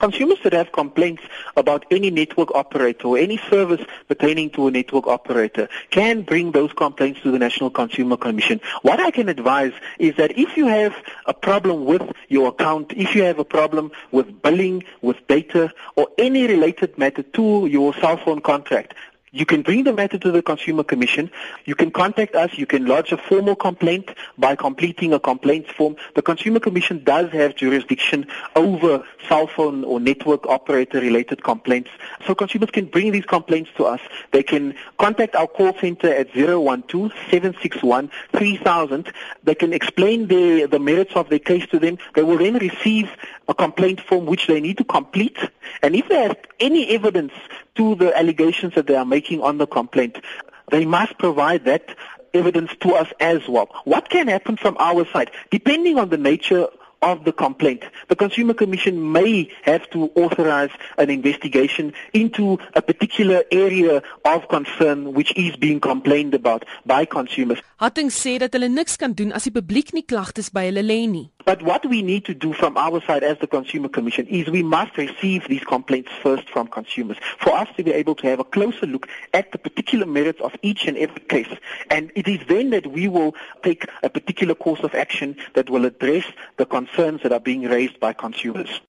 Consumers that have complaints about any network operator or any service pertaining to a network operator can bring those complaints to the National Consumer Commission. What I can advise is that if you have a problem with your account, if you have a problem with billing, with data, or any related matter to your cell phone contract, you can bring the matter to the Consumer Commission. You can contact us. You can lodge a formal complaint by completing a complaints form. The Consumer Commission does have jurisdiction over cell phone or network operator related complaints. So consumers can bring these complaints to us. They can contact our call center at 012-761-3000. They can explain the, the merits of their case to them. They will then receive a complaint form which they need to complete. And if they have any evidence to the allegations that they are making on the complaint, they must provide that evidence to us as well. What can happen from our side, depending on the nature of the complaint. The Consumer Commission may have to authorize an investigation into a particular area of concern which is being complained about by consumers. Hatting sê dat hulle niks kan doen as die publiek nie klagtes by hulle lê nie. But what we need to do from our side as the Consumer Commission is we must receive these complaints first from consumers for us to be able to have a closer look at the particular merits of each and every case. And it is then that we will take a particular course of action that will address the concerns that are being raised by consumers.